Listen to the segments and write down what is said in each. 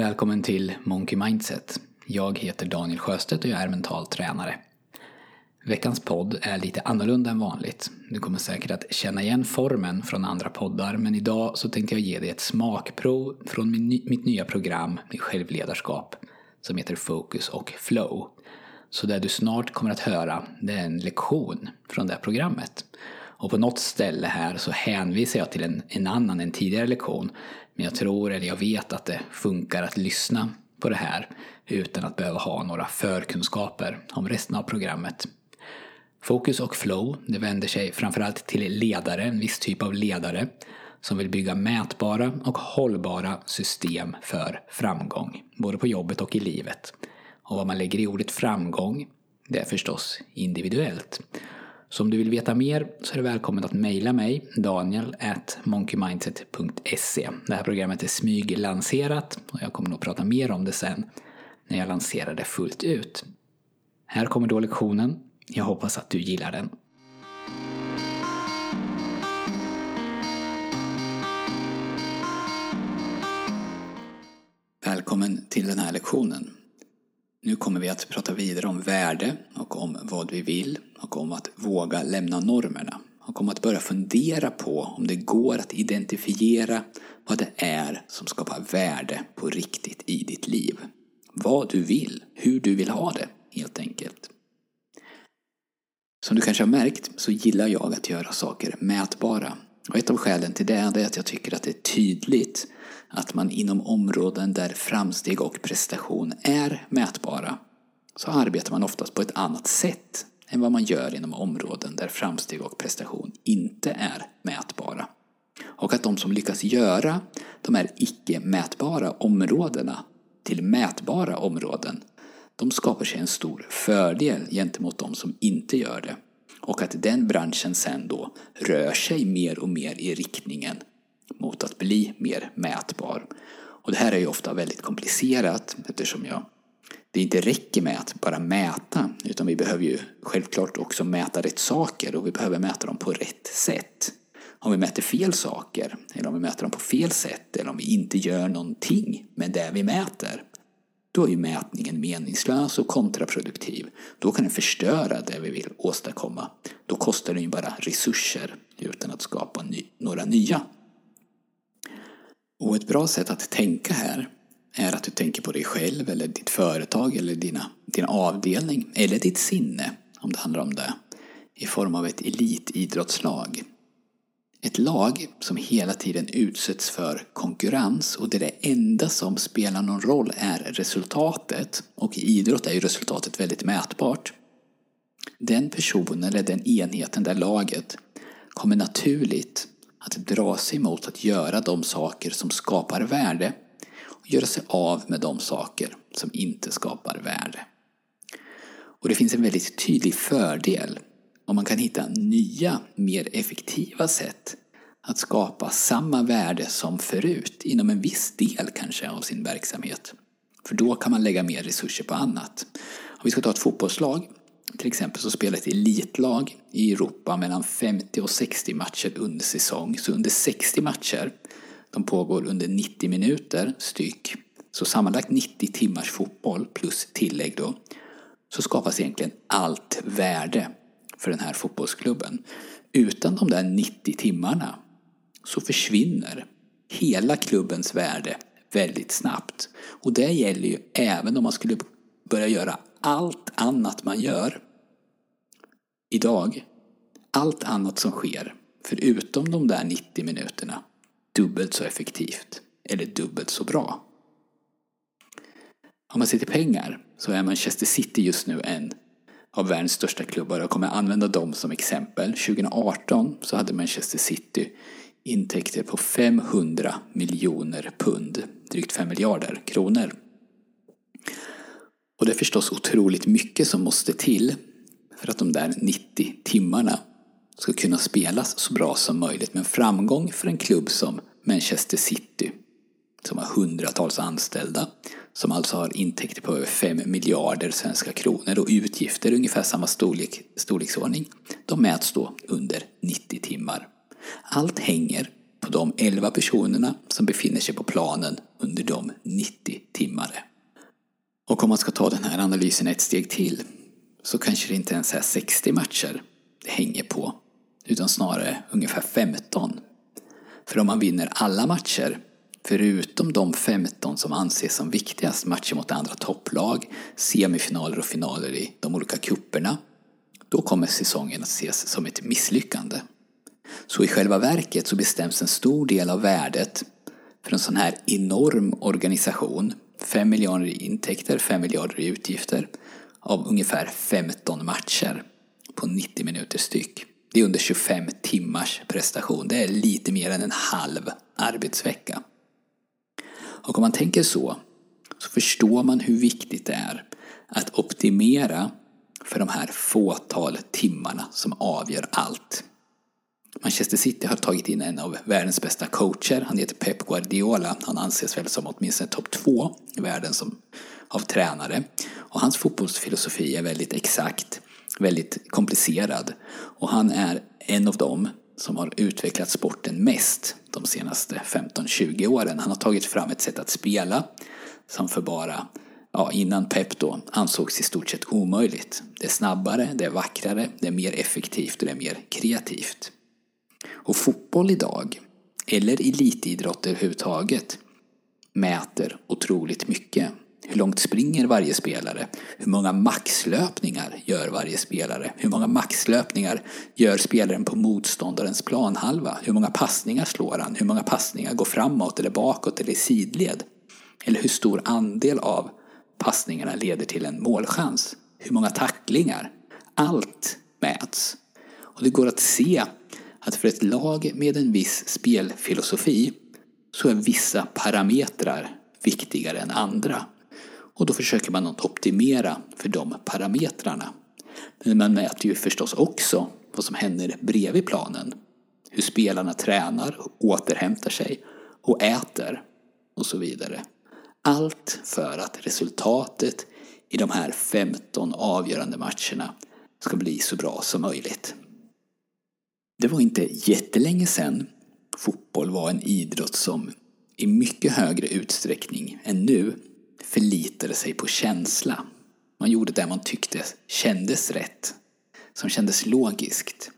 Välkommen till Monkey Mindset. Jag heter Daniel Sjöstedt och jag är mental tränare. Veckans podd är lite annorlunda än vanligt. Du kommer säkert att känna igen formen från andra poddar men idag så tänkte jag ge dig ett smakprov från mitt nya program med självledarskap som heter Focus och Flow. Så det du snart kommer att höra det är en lektion från det programmet. Och på något ställe här så hänvisar jag till en, en annan, en tidigare lektion. Men jag tror, eller jag vet att det funkar att lyssna på det här utan att behöva ha några förkunskaper om resten av programmet. Fokus och flow, det vänder sig framförallt till ledare, en viss typ av ledare som vill bygga mätbara och hållbara system för framgång, både på jobbet och i livet. Och vad man lägger i ordet framgång, det är förstås individuellt. Så om du vill veta mer så är du välkommen att mejla mig, daniel monkeymindset.se. Det här programmet är smyglanserat och jag kommer nog prata mer om det sen när jag lanserar det fullt ut. Här kommer då lektionen. Jag hoppas att du gillar den. Välkommen till den här lektionen. Nu kommer vi att prata vidare om värde och om vad vi vill och om att våga lämna normerna och om att börja fundera på om det går att identifiera vad det är som skapar värde på riktigt i ditt liv. Vad du vill, hur du vill ha det, helt enkelt. Som du kanske har märkt så gillar jag att göra saker mätbara. Och ett av skälen till det är att jag tycker att det är tydligt att man inom områden där framsteg och prestation är mätbara så arbetar man oftast på ett annat sätt än vad man gör inom områden där framsteg och prestation inte är mätbara. Och att de som lyckas göra de här icke mätbara områdena till mätbara områden de skapar sig en stor fördel gentemot de som inte gör det. Och att den branschen sen då rör sig mer och mer i riktningen mot att bli mer mätbar. Och det här är ju ofta väldigt komplicerat eftersom jag, det inte räcker med att bara mäta utan vi behöver ju självklart också mäta rätt saker och vi behöver mäta dem på rätt sätt. Om vi mäter fel saker eller om vi mäter dem på fel sätt eller om vi inte gör någonting med det vi mäter då är ju mätningen meningslös och kontraproduktiv. Då kan den förstöra det vi vill åstadkomma. Då kostar den ju bara resurser utan att skapa ny några nya. Och ett bra sätt att tänka här är att du tänker på dig själv eller ditt företag eller dina, din avdelning eller ditt sinne om det handlar om det i form av ett elitidrottslag. Ett lag som hela tiden utsätts för konkurrens och där det enda som spelar någon roll är resultatet och i idrott är ju resultatet väldigt mätbart. Den personen eller den enheten, det laget, kommer naturligt att dra sig mot att göra de saker som skapar värde och göra sig av med de saker som inte skapar värde. Och det finns en väldigt tydlig fördel om man kan hitta nya, mer effektiva sätt att skapa samma värde som förut inom en viss del kanske av sin verksamhet. För då kan man lägga mer resurser på annat. Om vi ska ta ett fotbollslag till exempel så spelar ett elitlag i Europa mellan 50 och 60 matcher under säsong. Så under 60 matcher, de pågår under 90 minuter styck, så sammanlagt 90 timmars fotboll plus tillägg då, så skapas egentligen allt värde för den här fotbollsklubben. Utan de där 90 timmarna så försvinner hela klubbens värde väldigt snabbt. Och det gäller ju även om man skulle börja göra allt annat man gör idag, allt annat som sker, förutom de där 90 minuterna, dubbelt så effektivt eller dubbelt så bra. Om man ser till pengar så är Manchester City just nu en av världens största klubbar. Jag kommer använda dem som exempel. 2018 så hade Manchester City intäkter på 500 miljoner pund, drygt 5 miljarder kronor. Och det är förstås otroligt mycket som måste till för att de där 90 timmarna ska kunna spelas så bra som möjligt. Men framgång för en klubb som Manchester City, som har hundratals anställda, som alltså har intäkter på över 5 miljarder svenska kronor och utgifter ungefär samma storlek, storleksordning, de mäts då under 90 timmar. Allt hänger på på de 11 personerna som befinner sig på planen under de 90 timmarna. Och om man ska ta den här analysen ett steg till så kanske det inte ens är 60 matcher det hänger på, utan snarare ungefär 15. För om man vinner alla matcher, förutom de 15 som anses som viktigast, matcher mot andra topplag, semifinaler och finaler i de olika kupperna, då kommer säsongen att ses som ett misslyckande. Så i själva verket så bestäms en stor del av värdet för en sån här enorm organisation, 5 miljarder i intäkter, 5 miljarder i utgifter, av ungefär 15 matcher på 90 minuter styck. Det är under 25 timmars prestation. Det är lite mer än en halv arbetsvecka. Och om man tänker så, så förstår man hur viktigt det är att optimera för de här fåtal timmarna som avgör allt. Manchester City har tagit in en av världens bästa coacher. Han heter Pep Guardiola. Han anses väl som åtminstone topp två i världen som, av tränare. Och hans fotbollsfilosofi är väldigt exakt, väldigt komplicerad. Och han är en av dem som har utvecklat sporten mest de senaste 15-20 åren. Han har tagit fram ett sätt att spela som för bara ja, innan Pep då ansågs i stort sett omöjligt. Det är snabbare, det är vackrare, det är mer effektivt och det är mer kreativt. Och fotboll idag, eller elitidrott överhuvudtaget, mäter otroligt mycket. Hur långt springer varje spelare? Hur många maxlöpningar gör varje spelare? Hur många maxlöpningar gör spelaren på motståndarens planhalva? Hur många passningar slår han? Hur många passningar går framåt eller bakåt eller i sidled? Eller hur stor andel av passningarna leder till en målchans? Hur många tacklingar? Allt mäts. Och det går att se att för ett lag med en viss spelfilosofi så är vissa parametrar viktigare än andra. Och då försöker man att optimera för de parametrarna. Men man mäter ju förstås också vad som händer bredvid planen. Hur spelarna tränar, återhämtar sig och äter och så vidare. Allt för att resultatet i de här 15 avgörande matcherna ska bli så bra som möjligt. Det var inte jättelänge sedan fotboll var en idrott som i mycket högre utsträckning än nu förlitade sig på känsla. Man gjorde det man tyckte kändes rätt, som kändes logiskt.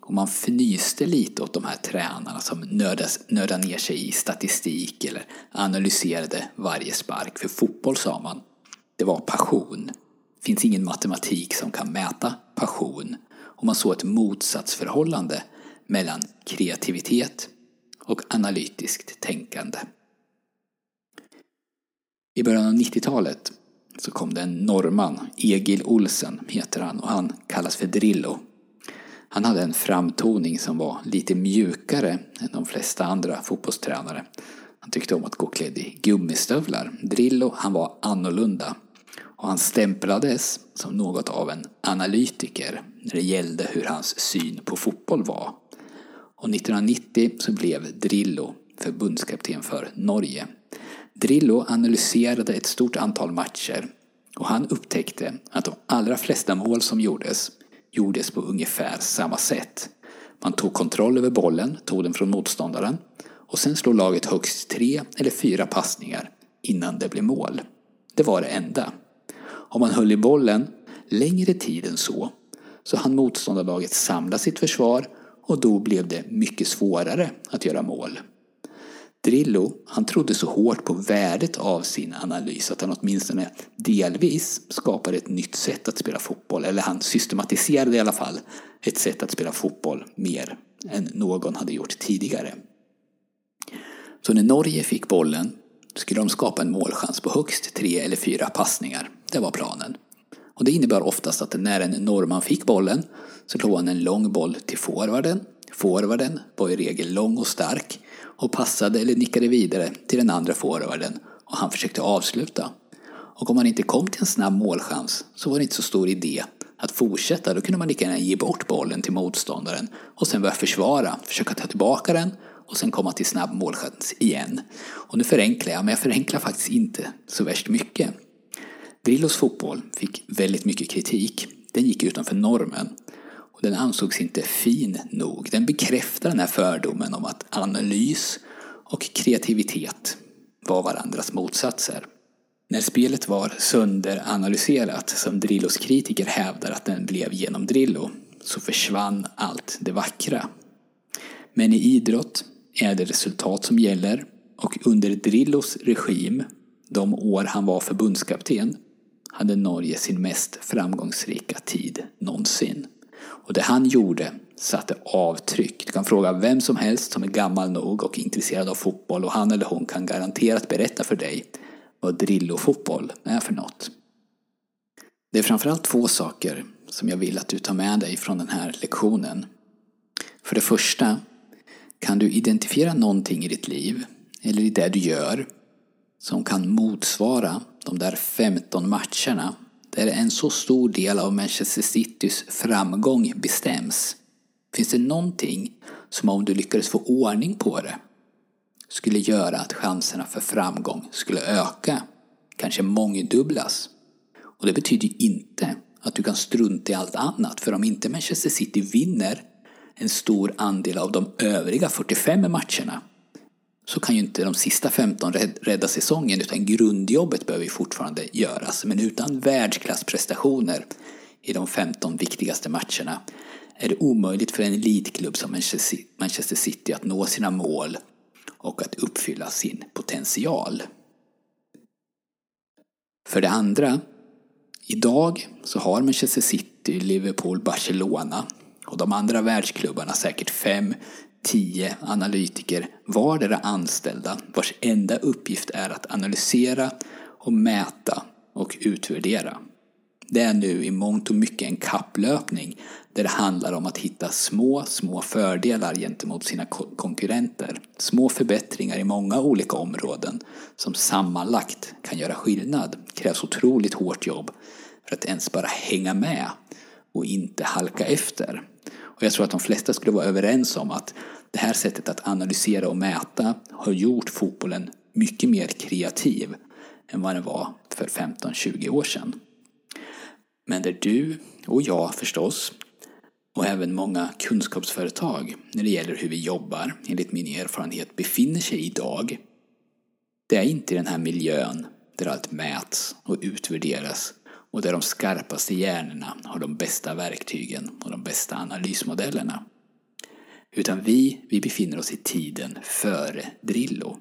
Och man fnyste lite åt de här tränarna som nördas, nördade ner sig i statistik eller analyserade varje spark. För fotboll, sa man, det var passion. Det finns ingen matematik som kan mäta passion. Och man såg ett motsatsförhållande mellan kreativitet och analytiskt tänkande. I början av 90-talet så kom det en norrman, Egil Olsen heter han, och han kallas för Drillo. Han hade en framtoning som var lite mjukare än de flesta andra fotbollstränare. Han tyckte om att gå klädd i gummistövlar. Drillo, han var annorlunda. Och han stämplades som något av en analytiker när det gällde hur hans syn på fotboll var. Och 1990 så blev Drillo förbundskapten för Norge. Drillo analyserade ett stort antal matcher och han upptäckte att de allra flesta mål som gjordes gjordes på ungefär samma sätt. Man tog kontroll över bollen, tog den från motståndaren och sen slog laget högst tre eller fyra passningar innan det blev mål. Det var det enda. Om han höll i bollen längre tid än så så hann motståndarlaget samla sitt försvar och då blev det mycket svårare att göra mål. Drillo, han trodde så hårt på värdet av sin analys att han åtminstone delvis skapade ett nytt sätt att spela fotboll. Eller han systematiserade i alla fall ett sätt att spela fotboll mer än någon hade gjort tidigare. Så när Norge fick bollen skulle de skapa en målchans på högst tre eller fyra passningar. Det var planen. Och det innebar oftast att när en norrman fick bollen så slog han en lång boll till forwarden. Forwarden var i regel lång och stark och passade eller nickade vidare till den andra forwarden och han försökte avsluta. Och om man inte kom till en snabb målchans så var det inte så stor idé att fortsätta. Då kunde man lika gärna ge bort bollen till motståndaren och sen börja försvara, försöka ta tillbaka den och sen komma till snabb målchans igen. Och nu förenklar jag, men jag förenklar faktiskt inte så värst mycket. Drillos fotboll fick väldigt mycket kritik. Den gick utanför normen. Och den ansågs inte fin nog. Den bekräftar den här fördomen om att analys och kreativitet var varandras motsatser. När spelet var sönderanalyserat, som Drillos kritiker hävdar att den blev genom Drillo, så försvann allt det vackra. Men i idrott är det resultat som gäller och under Drillos regim, de år han var förbundskapten, hade Norge sin mest framgångsrika tid någonsin. Och det han gjorde satte avtryck. Du kan fråga vem som helst som är gammal nog och intresserad av fotboll och han eller hon kan garanterat berätta för dig vad Drillo-fotboll är för något. Det är framförallt två saker som jag vill att du tar med dig från den här lektionen. För det första, kan du identifiera någonting i ditt liv, eller i det du gör, som kan motsvara de där 15 matcherna där en så stor del av Manchester Citys framgång bestäms? Finns det någonting som om du lyckades få ordning på det skulle göra att chanserna för framgång skulle öka, kanske mångdubblas? Och det betyder inte att du kan strunta i allt annat, för om inte Manchester City vinner en stor andel av de övriga 45 matcherna så kan ju inte de sista 15 rädda säsongen utan grundjobbet behöver ju fortfarande göras. Men utan världsklassprestationer i de 15 viktigaste matcherna är det omöjligt för en elitklubb som Manchester City att nå sina mål och att uppfylla sin potential. För det andra, idag så har Manchester City, Liverpool, Barcelona och de andra världsklubbarna säkert fem, tio analytiker vardera anställda vars enda uppgift är att analysera och mäta och utvärdera. Det är nu i mångt och mycket en kapplöpning där det handlar om att hitta små, små fördelar gentemot sina konkurrenter. Små förbättringar i många olika områden som sammanlagt kan göra skillnad. Det krävs otroligt hårt jobb för att ens bara hänga med och inte halka efter. Och jag tror att de flesta skulle vara överens om att det här sättet att analysera och mäta har gjort fotbollen mycket mer kreativ än vad den var för 15-20 år sedan. Men där du och jag förstås och även många kunskapsföretag när det gäller hur vi jobbar, enligt min erfarenhet, befinner sig idag. Det är inte i den här miljön där allt mäts och utvärderas och där de skarpaste hjärnorna har de bästa verktygen och de bästa analysmodellerna. Utan vi, vi befinner oss i tiden före Drillo.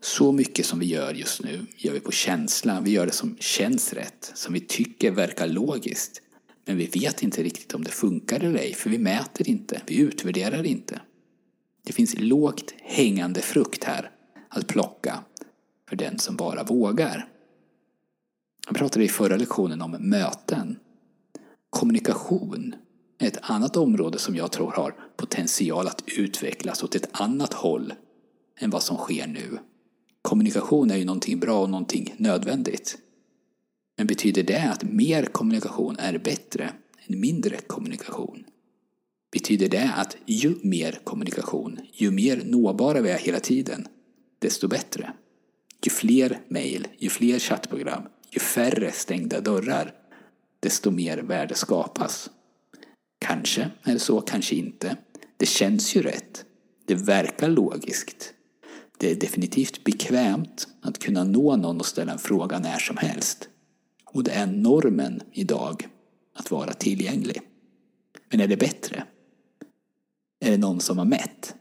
Så mycket som vi gör just nu gör vi på känsla. Vi gör det som känns rätt, som vi tycker verkar logiskt. Men vi vet inte riktigt om det funkar eller ej, för vi mäter inte, vi utvärderar inte. Det finns lågt hängande frukt här att plocka för den som bara vågar. Jag pratade i förra lektionen om möten. Kommunikation är ett annat område som jag tror har potential att utvecklas åt ett annat håll än vad som sker nu. Kommunikation är ju någonting bra och någonting nödvändigt. Men betyder det att mer kommunikation är bättre än mindre kommunikation? Betyder det att ju mer kommunikation, ju mer nåbara vi är hela tiden, desto bättre? Ju fler mejl, ju fler chattprogram, ju färre stängda dörrar, desto mer värde skapas. Kanske är det så, kanske inte. Det känns ju rätt. Det verkar logiskt. Det är definitivt bekvämt att kunna nå någon och ställa en fråga när som helst. Och det är normen idag att vara tillgänglig. Men är det bättre? Är det någon som har mätt?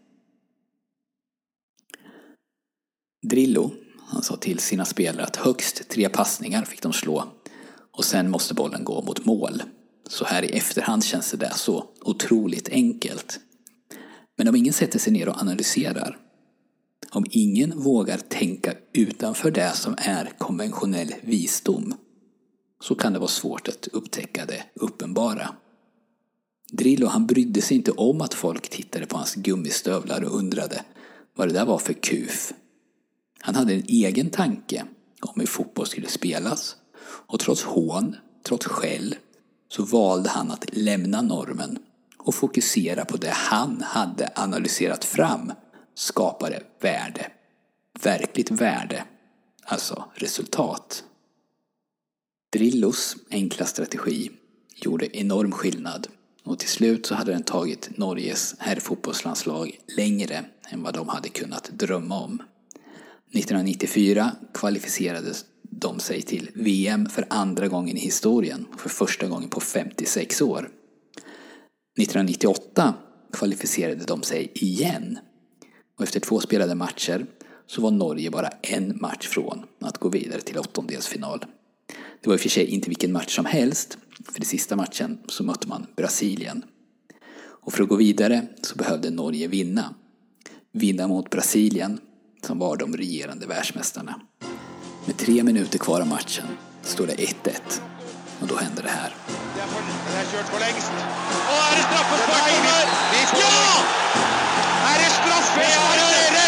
Drillo, han sa till sina spelare att högst tre passningar fick de slå och sen måste bollen gå mot mål. Så här i efterhand känns det där så otroligt enkelt. Men om ingen sätter sig ner och analyserar, om ingen vågar tänka utanför det som är konventionell visdom, så kan det vara svårt att upptäcka det uppenbara. Drillo han brydde sig inte om att folk tittade på hans gummistövlar och undrade vad det där var för kuf. Han hade en egen tanke om hur fotboll skulle spelas och trots hån, trots skäll, så valde han att lämna normen och fokusera på det han hade analyserat fram skapade värde. Verkligt värde. Alltså resultat. Drillos enkla strategi gjorde enorm skillnad Och till slut så hade den tagit Norges herrfotbollslandslag längre än vad de hade kunnat drömma om. 1994 kvalificerade de sig till VM för andra gången i historien, för första gången på 56 år. 1998 kvalificerade de sig igen. Och efter två spelade matcher så var Norge bara en match från att gå vidare till åttondelsfinal. Det var i och för sig inte vilken match som helst, för i sista matchen så mötte man Brasilien. Och för att gå vidare så behövde Norge vinna. Vinna mot Brasilien, som var de regerande världsmästarna. Med tre minuter kvar av matchen står det 1-1. Och då händer det här. Det er kjørt for lengst. Og er det straffespark? Ja! Er det straffespark, dere?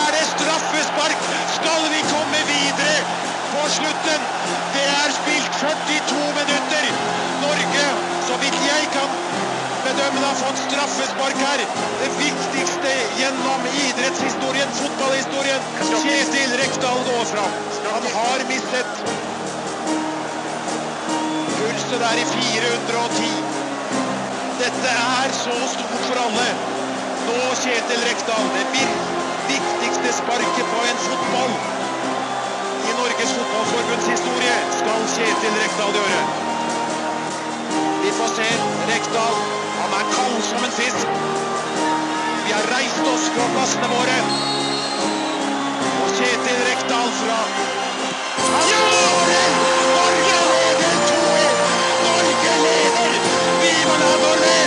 Er det straffespark? Skal vi komme videre på slutten? Det er spilt 42 minutter. Norge, så vidt jeg kan bedømme, har fått straffespark her. Det viktigste gjennom idrettshistorien, fotballhistorien. Kjetil Rekdal går fram. Han har mistet pulsen er i 410. Dette er så stort for alle. Nå, Kjetil Rekdal, det viktigste sparket på en fotball i Norges Fotballforbunds historie skal Kjetil Rekdal gjøre. Vi får se Rekdal og Macron som en fisk. Vi har reist oss fra plassene våre. Og Kjetil Rekdal fra Han skårer! Norge leder 2-1! Norge leder! Vi Viva la Norge!